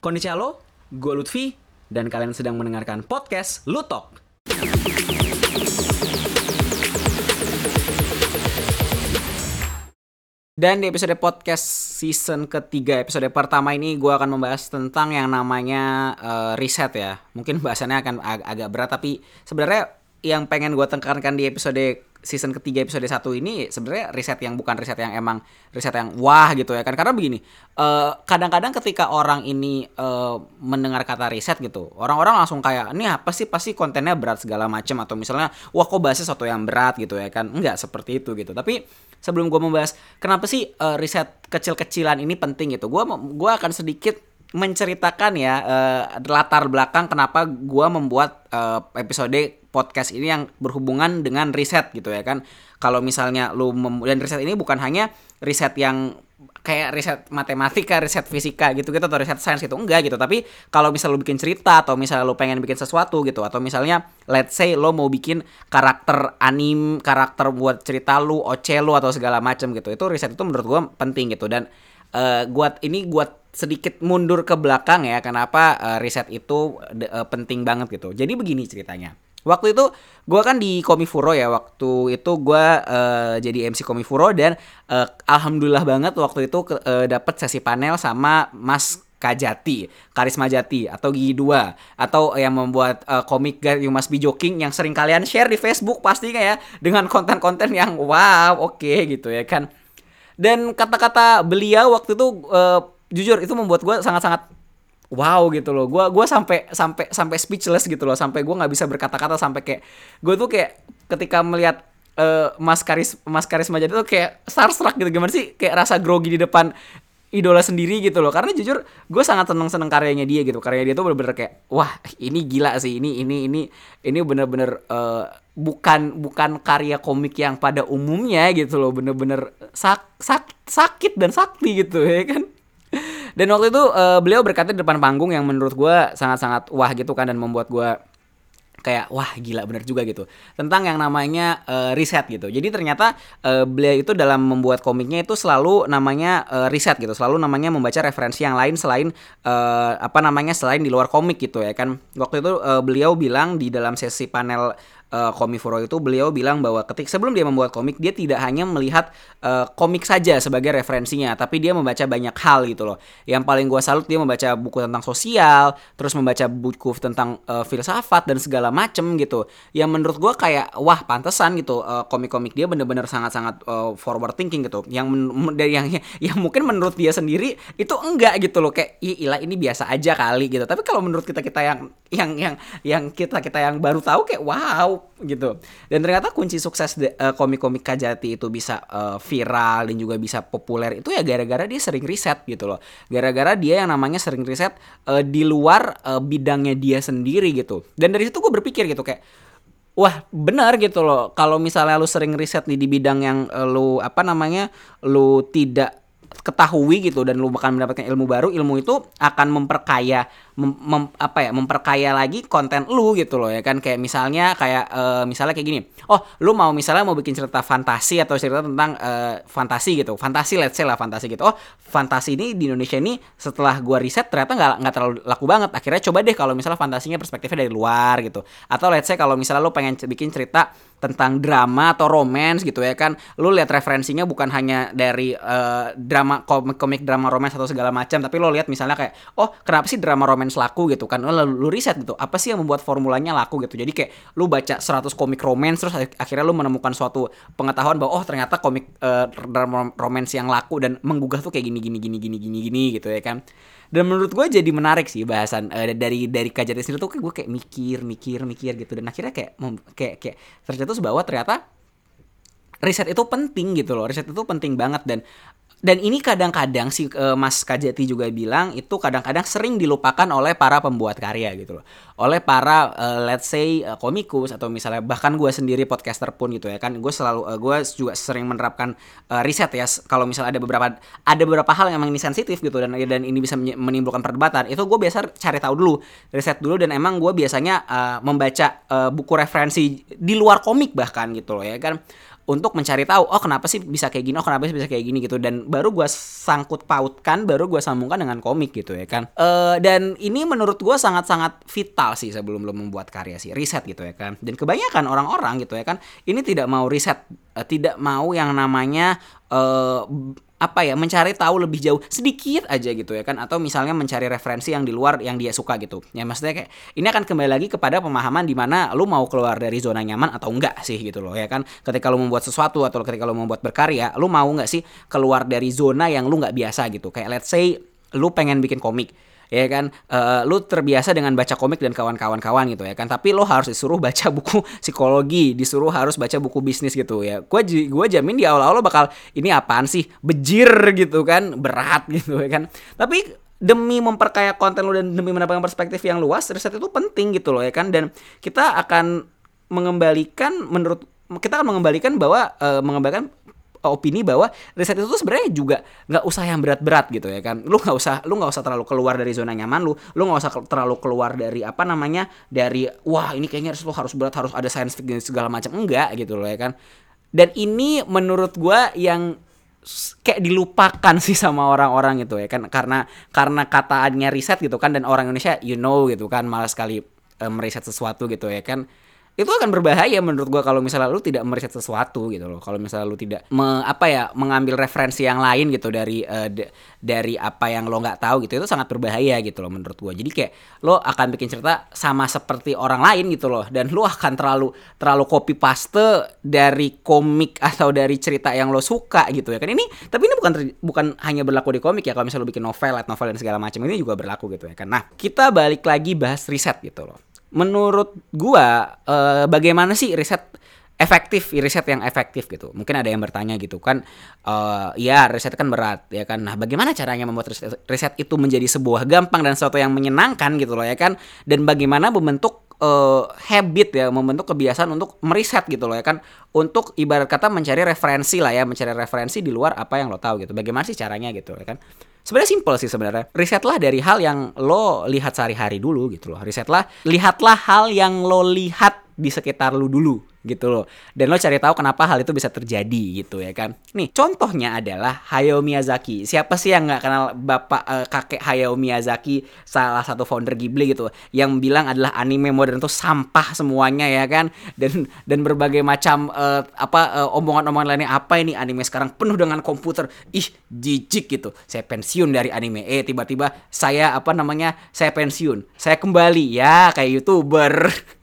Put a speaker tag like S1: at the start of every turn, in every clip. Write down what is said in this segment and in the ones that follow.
S1: Konnichiwa lo, gue Lutfi, dan kalian sedang mendengarkan podcast Lutok. Dan di episode podcast season ketiga episode pertama ini gue akan membahas tentang yang namanya uh, riset ya. Mungkin bahasannya akan ag agak berat tapi sebenarnya yang pengen gue tekankan di episode season ketiga episode satu ini sebenarnya riset yang bukan riset yang emang riset yang wah gitu ya kan. Karena begini kadang kadang-kadang ketika orang ini uh, mendengar kata riset gitu orang-orang langsung kayak ini apa sih? Pasti kontennya berat segala macam atau misalnya wah kok bahasnya sesuatu yang berat? gitu ya kan. Enggak seperti itu gitu. Tapi sebelum gue membahas kenapa sih uh, riset kecil-kecilan ini penting gitu? Gue gua akan sedikit menceritakan ya uh, latar belakang kenapa gue membuat uh, episode podcast ini yang berhubungan dengan riset gitu ya kan. Kalau misalnya lu dan riset ini bukan hanya riset yang kayak riset matematika, riset fisika gitu gitu atau riset sains gitu enggak gitu. Tapi kalau misal lu bikin cerita atau misalnya lu pengen bikin sesuatu gitu atau misalnya let's say lo mau bikin karakter anim, karakter buat cerita lu, OC lu atau segala macam gitu. Itu riset itu menurut gua penting gitu dan uh, gua ini gua sedikit mundur ke belakang ya kenapa uh, riset itu uh, penting banget gitu. Jadi begini ceritanya. Waktu itu gue kan di Komifuro ya waktu itu gue uh, jadi MC Komifuro dan uh, alhamdulillah banget waktu itu uh, dapet sesi panel sama Mas Kajati, Karisma Jati atau Gigi Dua atau yang membuat uh, komik You Must Be Joking yang sering kalian share di Facebook pasti ya dengan konten-konten yang wow oke okay, gitu ya kan. Dan kata-kata beliau waktu itu uh, jujur itu membuat gue sangat-sangat wow gitu loh. Gue gua sampai sampai sampai speechless gitu loh. Sampai gue nggak bisa berkata-kata sampai kayak gue tuh kayak ketika melihat uh, Mas Karis Mas Karisma jadi tuh kayak starstruck gitu. Gimana sih kayak rasa grogi di depan idola sendiri gitu loh. Karena jujur gue sangat seneng seneng karyanya dia gitu. Karyanya dia tuh bener-bener kayak wah ini gila sih. Ini ini ini ini bener-bener uh, bukan bukan karya komik yang pada umumnya gitu loh. Bener-bener sak, sak, sakit dan sakti gitu ya kan dan waktu itu uh, beliau berkata di depan panggung yang menurut gue sangat-sangat wah gitu kan dan membuat gue kayak wah gila bener juga gitu. Tentang yang namanya uh, riset gitu. Jadi ternyata uh, beliau itu dalam membuat komiknya itu selalu namanya uh, riset gitu. Selalu namanya membaca referensi yang lain selain uh, apa namanya selain di luar komik gitu ya kan. Waktu itu uh, beliau bilang di dalam sesi panel uh, Komifuro itu beliau bilang bahwa ketik sebelum dia membuat komik dia tidak hanya melihat uh, komik saja sebagai referensinya tapi dia membaca banyak hal gitu loh. Yang paling gue salut dia membaca buku tentang sosial terus membaca buku tentang uh, filsafat dan segala macem gitu. Yang menurut gue kayak wah pantesan gitu uh, komik-komik dia bener-bener sangat-sangat uh, forward thinking gitu. Yang dari yang yang mungkin menurut dia sendiri itu enggak gitu loh. Kayak ilah ini biasa aja kali gitu. Tapi kalau menurut kita kita yang yang yang yang kita kita yang baru tahu kayak wow gitu. Dan ternyata kunci sukses uh, komik-komik Kajati itu bisa uh, viral dan juga bisa populer itu ya gara-gara dia sering riset gitu loh. Gara-gara dia yang namanya sering riset uh, di luar uh, bidangnya dia sendiri gitu. Dan dari situ gue berpikir gitu kayak wah benar gitu loh. Kalau misalnya lu sering riset di, di bidang yang uh, lu apa namanya lu tidak ketahui gitu dan lu bakal mendapatkan ilmu baru ilmu itu akan memperkaya mem, mem, apa ya memperkaya lagi konten lu gitu loh ya kan? Kayak misalnya kayak uh, misalnya kayak gini. Oh lu mau misalnya mau bikin cerita fantasi atau cerita tentang uh, fantasi gitu. Fantasi let's say lah fantasi gitu. Oh fantasi ini di Indonesia ini setelah gua riset ternyata nggak nggak terlalu laku banget. Akhirnya coba deh kalau misalnya fantasinya perspektifnya dari luar gitu. Atau let's say kalau misalnya lu pengen bikin cerita tentang drama atau romance gitu ya kan? Lu lihat referensinya bukan hanya dari uh, drama komik komik drama romance atau segala macam tapi lo lihat misalnya kayak oh kenapa sih drama romance laku gitu kan. Lalu lu riset gitu apa sih yang membuat formulanya laku gitu? Jadi kayak lu baca 100 komik romance terus akhirnya lu menemukan suatu pengetahuan bahwa oh ternyata komik uh, romance yang laku dan menggugah tuh kayak gini gini gini gini gini gini gitu ya kan. Dan menurut gue jadi menarik sih bahasan uh, dari dari kajian sendiri tuh kayak gue kayak mikir mikir mikir gitu. Dan akhirnya kayak kayak kayak tercetus bahwa ternyata riset itu penting gitu loh. Riset itu penting banget dan dan ini kadang-kadang si uh, Mas Kajati juga bilang itu kadang-kadang sering dilupakan oleh para pembuat karya gitu loh. Oleh para uh, let's say uh, komikus atau misalnya bahkan gue sendiri podcaster pun gitu ya kan. Gue selalu uh, gue juga sering menerapkan uh, riset ya kalau misalnya ada beberapa ada beberapa hal yang emang ini sensitif gitu dan dan ini bisa menimbulkan perdebatan. Itu gue biasa cari tahu dulu, riset dulu dan emang gue biasanya uh, membaca uh, buku referensi di luar komik bahkan gitu loh ya kan untuk mencari tahu oh kenapa sih bisa kayak gini? Oh kenapa sih bisa kayak gini gitu? Dan baru gue sangkut pautkan baru gue sambungkan dengan komik gitu ya kan. Uh, dan ini menurut gue sangat-sangat vital sih sebelum lo membuat karya sih riset gitu ya kan. Dan kebanyakan orang-orang gitu ya kan ini tidak mau riset uh, tidak mau yang namanya uh, apa ya mencari tahu lebih jauh sedikit aja gitu ya kan atau misalnya mencari referensi yang di luar yang dia suka gitu. Ya maksudnya kayak ini akan kembali lagi kepada pemahaman di mana lu mau keluar dari zona nyaman atau enggak sih gitu loh ya kan. Ketika lu membuat sesuatu atau ketika lu membuat berkarya lu mau nggak sih keluar dari zona yang lu nggak biasa gitu. Kayak let's say lu pengen bikin komik ya kan? Uh, lu terbiasa dengan baca komik dan kawan-kawan-kawan gitu ya kan? Tapi lo harus disuruh baca buku psikologi disuruh harus baca buku bisnis gitu ya. Gue gue jamin di awal-awal lo bakal ini apaan sih? Bejir gitu kan? Berat gitu ya kan? Tapi demi memperkaya konten lo dan demi mendapatkan perspektif yang luas riset itu penting gitu loh ya kan? Dan kita akan mengembalikan menurut kita akan mengembalikan bahwa uh, mengembalikan opini bahwa riset itu tuh sebenarnya juga nggak usah yang berat-berat gitu ya kan. Lu nggak usah lu nggak usah terlalu keluar dari zona nyaman lu lu nggak usah terlalu keluar dari apa namanya dari wah ini kayaknya lu harus berat harus ada science fiction segala macam. Enggak gitu loh ya kan. Dan ini menurut gua yang kayak dilupakan sih sama orang-orang gitu ya kan. Karena karena kataannya riset gitu kan dan orang Indonesia you know gitu kan malah sekali um, meriset sesuatu gitu ya kan itu akan berbahaya menurut gua kalau misalnya lu tidak meriset sesuatu gitu loh. Kalau misalnya lu tidak me, apa ya mengambil referensi yang lain gitu dari uh, dari apa yang lo nggak tahu gitu itu sangat berbahaya gitu loh menurut gua. Jadi kayak lo akan bikin cerita sama seperti orang lain gitu loh. Dan lo akan terlalu terlalu copy paste dari komik atau dari cerita yang lo suka gitu ya kan. Ini tapi ini bukan bukan hanya berlaku di komik ya. Kalau misalnya lo bikin novel light novel dan segala macam ini juga berlaku gitu ya kan. Nah kita balik lagi bahas riset gitu loh menurut gua uh, bagaimana sih riset efektif riset yang efektif gitu? Mungkin ada yang bertanya gitu kan uh, ya riset kan berat ya kan? Nah bagaimana caranya membuat riset, riset itu menjadi sebuah gampang dan sesuatu yang menyenangkan gitu loh ya kan? Dan bagaimana membentuk uh, habit ya membentuk kebiasaan untuk meriset gitu loh ya kan? Untuk ibarat kata mencari referensi lah ya mencari referensi di luar apa yang lo tahu gitu. Bagaimana sih caranya gitu ya kan Sebenarnya simpel sih sebenarnya. Risetlah dari hal yang lo lihat sehari-hari dulu gitu loh. Risetlah, lihatlah hal yang lo lihat di sekitar lu dulu gitu loh. Dan lo cari tahu kenapa hal itu bisa terjadi gitu ya kan. Nih, contohnya adalah Hayao Miyazaki. Siapa sih yang nggak kenal bapak uh, kakek Hayao Miyazaki, salah satu founder Ghibli gitu, yang bilang adalah anime modern itu sampah semuanya ya kan. Dan dan berbagai macam uh, apa uh, omongan-omongan lainnya apa ini anime sekarang penuh dengan komputer. Ih, jijik gitu. Saya pensiun dari anime. Eh, tiba-tiba saya apa namanya? Saya pensiun. Saya kembali ya kayak YouTuber.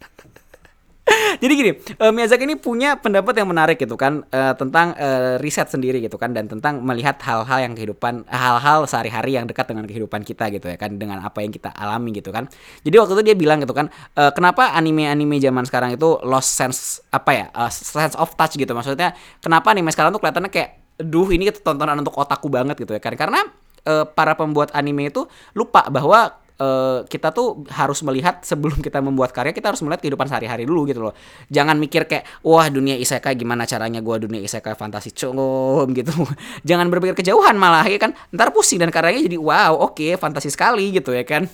S1: Jadi gini, uh, Miyazaki ini punya pendapat yang menarik gitu kan uh, tentang uh, riset sendiri gitu kan dan tentang melihat hal-hal yang kehidupan hal-hal sehari-hari yang dekat dengan kehidupan kita gitu ya kan dengan apa yang kita alami gitu kan. Jadi waktu itu dia bilang gitu kan, uh, kenapa anime-anime zaman sekarang itu lost sense apa ya? Uh, sense of touch gitu. Maksudnya kenapa anime sekarang tuh kelihatannya kayak duh ini tontonan untuk otakku banget gitu ya kan. Karena uh, para pembuat anime itu lupa bahwa uh, kita tuh harus melihat sebelum kita membuat karya kita harus melihat kehidupan sehari-hari dulu gitu loh. Jangan mikir kayak wah dunia isekai gimana caranya gua dunia isekai fantasi cum gitu. Jangan berpikir kejauhan malah ya kan? Ntar pusing dan karyanya jadi wow oke okay, fantasi sekali gitu ya kan?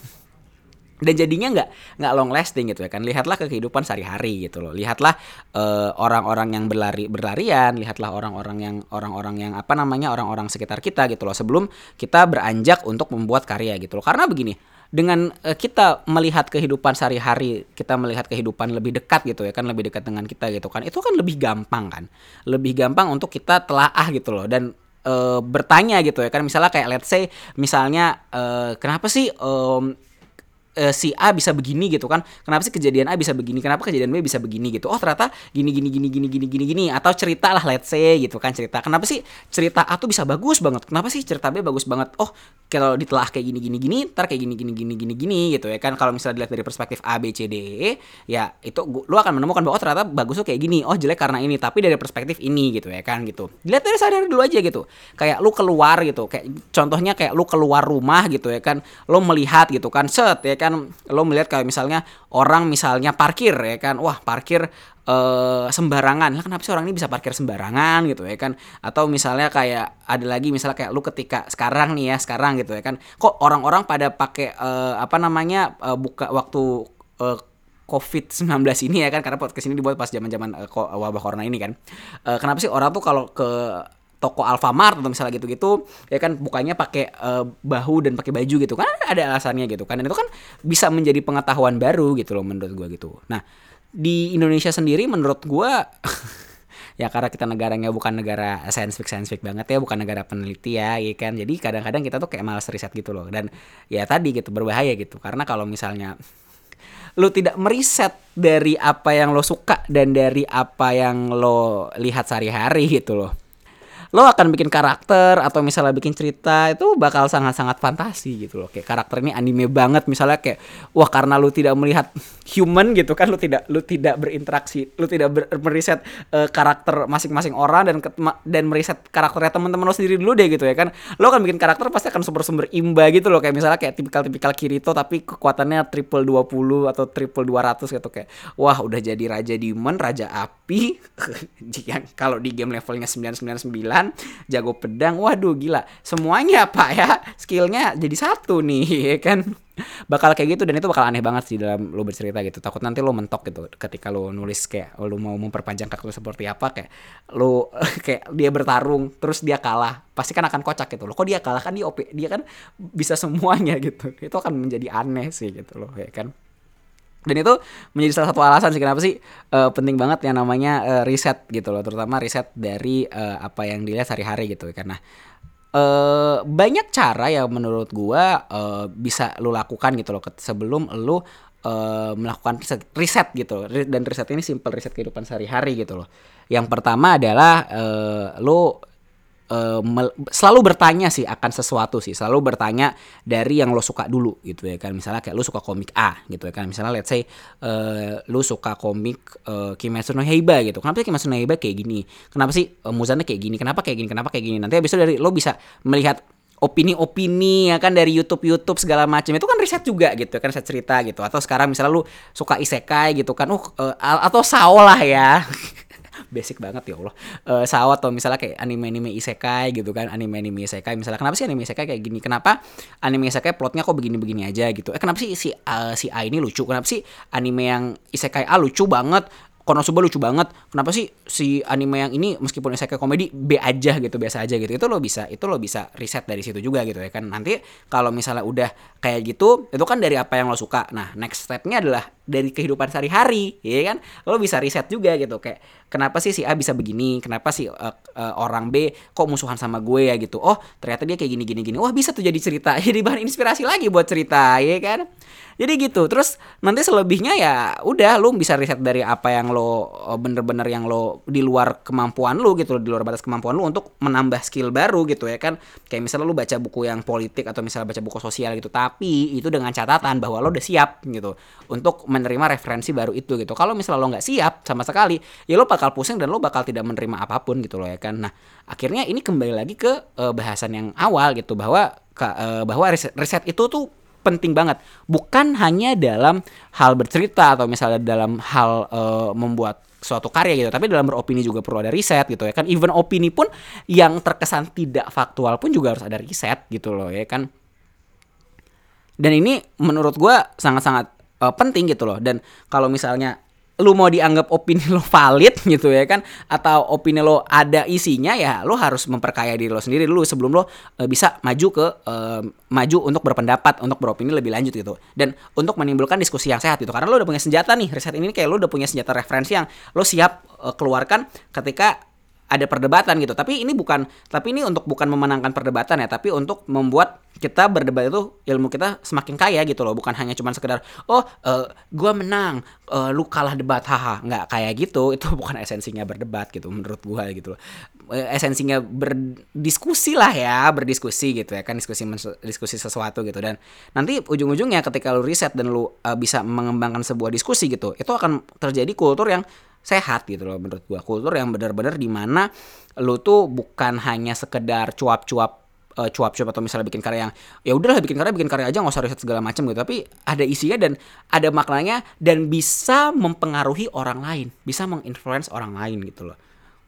S1: Dan jadinya nggak nggak long lasting gitu ya kan? Lihatlah ke kehidupan sehari-hari gitu loh. Lihatlah eh, orang-orang yang berlari berlarian lihatlah orang-orang yang orang-orang yang apa namanya orang-orang sekitar kita gitu loh sebelum kita beranjak untuk membuat karya gitu loh. Karena begini dengan uh, kita melihat kehidupan sehari-hari, kita melihat kehidupan lebih dekat gitu ya kan, lebih dekat dengan kita gitu kan. Itu kan lebih gampang kan. Lebih gampang untuk kita telaah gitu loh dan uh, bertanya gitu ya kan. Misalnya kayak let's say misalnya uh, kenapa sih um, uh, si A bisa begini gitu kan kenapa sih kejadian A bisa begini kenapa kejadian B bisa begini gitu oh ternyata gini gini gini gini gini gini gini atau cerita lah let's say gitu kan cerita kenapa sih cerita A tuh bisa bagus banget kenapa sih cerita B bagus banget oh kalau ditelah kayak gini gini gini ntar kayak gini gini gini gini gini gitu ya kan kalau misalnya dilihat dari perspektif A B C D E ya itu lu akan menemukan bahwa oh ternyata bagus tuh kayak gini oh jelek karena ini tapi dari perspektif ini gitu ya kan gitu dilihat dari sehari-hari dulu aja gitu kayak lu keluar gitu kayak contohnya kayak lu keluar rumah gitu ya kan lu melihat gitu kan set ya kan lo melihat kayak misalnya orang misalnya parkir ya kan? Wah parkir uh, sembarangan. Lah kenapa sih orang ini bisa parkir sembarangan gitu ya kan? Atau misalnya kayak ada lagi misalnya kayak lu ketika sekarang nih ya sekarang gitu ya kan? Kok orang-orang pada pakai uh, apa namanya uh, buka waktu uh, COVID-19 ini ya kan? Karena podcast ini dibuat pas zaman-zaman uh, wabah corona ini kan. Uh, kenapa sih orang tuh kalau ke toko Alfamart atau misalnya gitu-gitu ya kan bukanya pakai uh, bahu dan pakai baju gitu. Kan ada alasannya gitu kan dan itu kan bisa menjadi pengetahuan baru gitu loh menurut gua gitu. Nah, di Indonesia sendiri menurut gua ya karena kita negaranya bukan negara scientific scientific banget ya bukan negara peneliti ya ya kan. Jadi kadang-kadang kita tuh kayak malas riset gitu loh. Dan ya tadi gitu berbahaya gitu. Karena kalau misalnya lu tidak meriset dari apa yang lo suka dan dari apa yang lo lihat sehari-hari gitu loh lo akan bikin karakter atau misalnya bikin cerita itu bakal sangat-sangat fantasi gitu loh. Kayak karakter ini anime banget misalnya kayak wah karena lo tidak melihat human gitu kan lo tidak lo tidak berinteraksi lo tidak ber, meriset uh, karakter masing-masing orang dan dan meriset karakternya teman-teman lo sendiri dulu deh gitu ya kan. Lo akan bikin karakter pasti akan sumber-sumber imba gitu loh. Kayak misalnya kayak tipikal-tipikal Kirito tapi kekuatannya triple 20 atau triple 200 gitu. Kayak wah udah jadi raja demon raja api. Yang kalau di game levelnya 999 kan? Jago pedang. Waduh gila. Semuanya pak ya. Skillnya jadi satu nih ya kan? Bakal kayak gitu dan itu bakal aneh banget sih dalam lo bercerita gitu. Takut nanti lo mentok gitu ketika lo nulis kayak lo mau memperpanjang karakter seperti apa kayak lo kayak dia bertarung terus dia kalah. Pasti kan akan kocak gitu lo kok dia kalah? Kan dia OP dia kan bisa semuanya gitu. Itu akan menjadi aneh sih gitu loh ya kan dan itu menjadi salah satu alasan sih kenapa sih uh, penting banget yang namanya uh, riset gitu loh terutama riset dari uh, apa yang dilihat sehari-hari gitu. Karena uh, banyak cara yang menurut gua uh, bisa lu lakukan gitu loh sebelum lu uh, melakukan riset, riset gitu dan riset ini simple riset kehidupan sehari-hari gitu loh. Yang pertama adalah uh, lu uh, selalu bertanya sih akan sesuatu sih. Selalu bertanya dari yang lo suka dulu gitu ya kan. Misalnya kayak lo suka komik A gitu ya kan. Misalnya let's say uh, lo suka komik uh, Kimetsu no Yaiba gitu. Kenapa sih Kimetsu no Yaiba kayak gini? Kenapa sih uh, Muzannya kayak gini? Kenapa kayak gini? Kenapa kayak gini? Nanti abis itu dari lo bisa melihat opini-opini ya kan dari YouTube YouTube segala macam. Itu kan riset juga gitu kan riset cerita gitu. Atau sekarang misalnya lu suka isekai gitu kan. Uh, atau sao lah ya basic banget ya Allah uh, sawat atau misalnya kayak anime-anime isekai gitu kan anime-anime isekai misalnya kenapa sih anime isekai kayak gini kenapa anime isekai plotnya kok begini-begini aja gitu eh kenapa sih si uh, si A ini lucu kenapa sih anime yang isekai A lucu banget Konosuba lucu banget. Kenapa sih si anime yang ini meskipun isekai komedi B aja gitu, biasa aja gitu. Itu lo bisa itu lo bisa riset dari situ juga gitu ya kan. Nanti kalau misalnya udah kayak gitu, itu kan dari apa yang lo suka. Nah, next stepnya adalah dari kehidupan sehari-hari, ya kan? Lo bisa riset juga gitu kayak kenapa sih si A bisa begini? Kenapa sih uh, uh, orang B kok musuhan sama gue ya gitu? Oh, ternyata dia kayak gini gini gini. Wah, bisa tuh jadi cerita. Jadi bahan inspirasi lagi buat cerita, ya kan? Jadi gitu. Terus nanti selebihnya ya udah lu bisa riset dari apa yang lo eh, bener-bener yang lo di luar kemampuan lu gitu, di luar batas kemampuan lu untuk menambah skill baru gitu ya kan. Kayak misalnya lu baca buku yang politik atau misalnya baca buku sosial gitu, tapi itu dengan catatan bahwa lo udah siap gitu untuk menerima referensi baru itu gitu. Kalau misalnya lo nggak siap sama sekali, ya lo bakal pusing dan lo bakal tidak menerima apa pun gitu loh ya kan. Nah, akhirnya ini kembali lagi ke uh, bahasan yang awal gitu bahwa uh, bahwa riset, riset itu tuh penting banget bukan hanya dalam hal bercerita atau misalnya dalam hal uh, membuat suatu karya gitu tapi dalam beropini juga perlu ada riset gitu ya kan even opini pun yang terkesan tidak faktual pun juga harus ada riset gitu loh ya kan dan ini menurut gue sangat-sangat uh, penting gitu loh. Dan kalau misalnya lu mau dianggap opini lo valid gitu ya kan atau opini lo ada isinya ya lo harus memperkaya diri lo sendiri dulu sebelum lo uh, bisa maju ke uh, maju untuk berpendapat untuk beropini lebih lanjut gitu. Dan untuk menimbulkan diskusi yang sehat gitu. Karena lo udah punya senjata nih riset ini kayak lo udah punya senjata referensi yang lo siap uh, keluarkan ketika ada perdebatan gitu. Tapi ini bukan tapi ini untuk bukan memenangkan perdebatan ya, tapi untuk membuat kita berdebat itu ilmu kita semakin kaya gitu loh, bukan hanya cuman sekedar oh uh, gua menang, uh, lu kalah debat, haha, nggak kayak gitu. Itu bukan esensinya berdebat gitu menurut gua gitu loh. Eh, esensinya berdiskusi lah ya, berdiskusi gitu ya kan diskusi diskusi sesuatu gitu dan nanti ujung-ujungnya ketika lu riset dan lu uh, bisa mengembangkan sebuah diskusi gitu, itu akan terjadi kultur yang sehat gitu loh menurut gua. Kultur yang benar-benar di mana lu tuh bukan hanya sekedar cuap-cuap uh, cuap-cuap atau misalnya bikin karya yang ya udahlah bikin karya bikin karya aja nggak usah riset segala macam gitu. Tapi ada isinya dan ada maknanya dan bisa mempengaruhi orang lain bisa menginfluence orang lain gitu loh.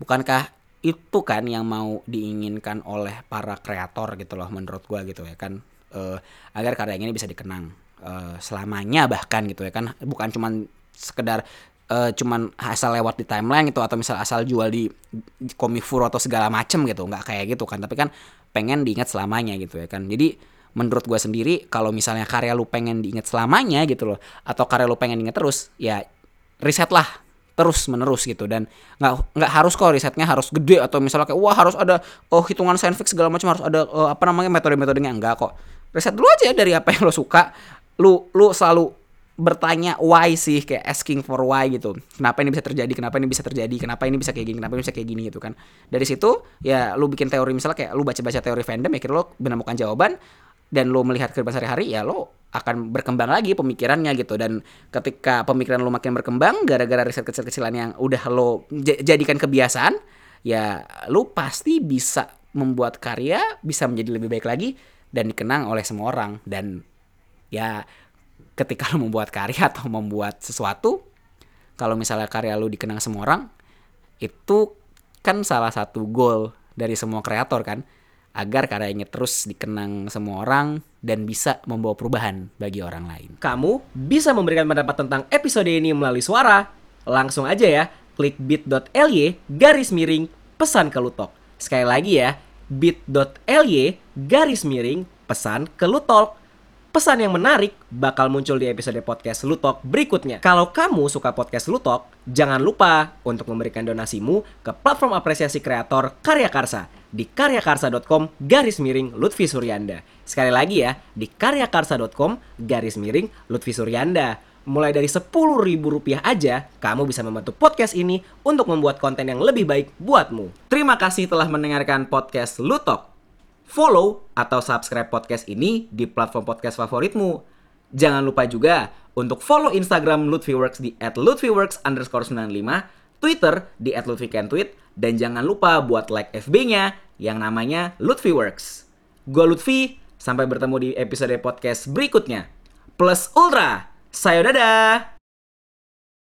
S1: Bukankah itu kan yang mau diinginkan oleh para kreator gitu loh menurut gua gitu ya kan? Uh, agar karya ini bisa dikenang uh, selamanya bahkan gitu ya kan? Bukan cuman sekedar uh, cuman asal lewat di timeline itu atau misal asal jual di komifur atau segala macem gitu nggak kayak gitu kan. Tapi kan pengen diingat selamanya gitu ya kan. Jadi menurut gue sendiri kalau misalnya karya lu pengen diingat selamanya gitu loh atau karya lu pengen diingat terus ya riset lah terus menerus gitu. Dan nggak nggak harus kok risetnya harus gede atau misalnya kayak wah harus ada oh hitungan scientific segala macam harus ada oh, apa namanya metode-metodenya. Enggak kok. Riset dulu aja dari apa yang lo suka. Lu lu selalu bertanya why sih kayak asking for why gitu. Kenapa ini bisa terjadi kenapa ini bisa terjadi kenapa ini bisa kayak gini kenapa ini bisa kayak gini gitu kan. Dari situ ya lu bikin teori misalnya kayak lu baca-baca teori fandom ya kira lu menemukan jawaban dan lo melihat kehidupan sehari-hari ya lo akan berkembang lagi pemikirannya gitu. Dan ketika pemikiran lo makin berkembang gara-gara riset kecil-kecilan yang udah lo jadikan kebiasaan ya lo pasti bisa membuat karya bisa menjadi lebih baik lagi dan dikenang oleh semua orang. Dan ya ketika lo membuat karya atau membuat sesuatu kalau misalnya karya lo dikenang semua orang itu kan salah satu goal dari semua kreator kan agar karyanya terus dikenang semua orang dan bisa membawa perubahan bagi orang lain.
S2: Kamu bisa memberikan pendapat tentang episode ini melalui suara. Langsung aja ya, klik bit.ly garis miring pesan ke Lutok. Sekali lagi ya, bit.ly garis miring pesan ke Lutok. Pesan yang menarik bakal muncul di episode podcast Lutok berikutnya. Kalau kamu suka podcast Lutok, jangan lupa untuk memberikan donasimu ke platform apresiasi kreator Karya Karsa di karyakarsa.com garis miring Lutfi Suryanda. Sekali lagi ya, di karyakarsa.com garis miring Lutfi Suryanda. Mulai dari sepuluh ribu rupiah aja, kamu bisa membantu podcast ini untuk membuat konten yang lebih baik buatmu. Terima kasih telah mendengarkan podcast Lutok follow atau subscribe podcast ini di platform podcast favoritmu. Jangan lupa juga untuk follow Instagram Lutfiworks di @lutfiworks underscore 95, Twitter di @lutfikentweet, dan jangan lupa buat like FB-nya yang namanya Lutfiworks. Gue Lutfi, sampai bertemu di episode podcast berikutnya. Plus Ultra, sayo dadah!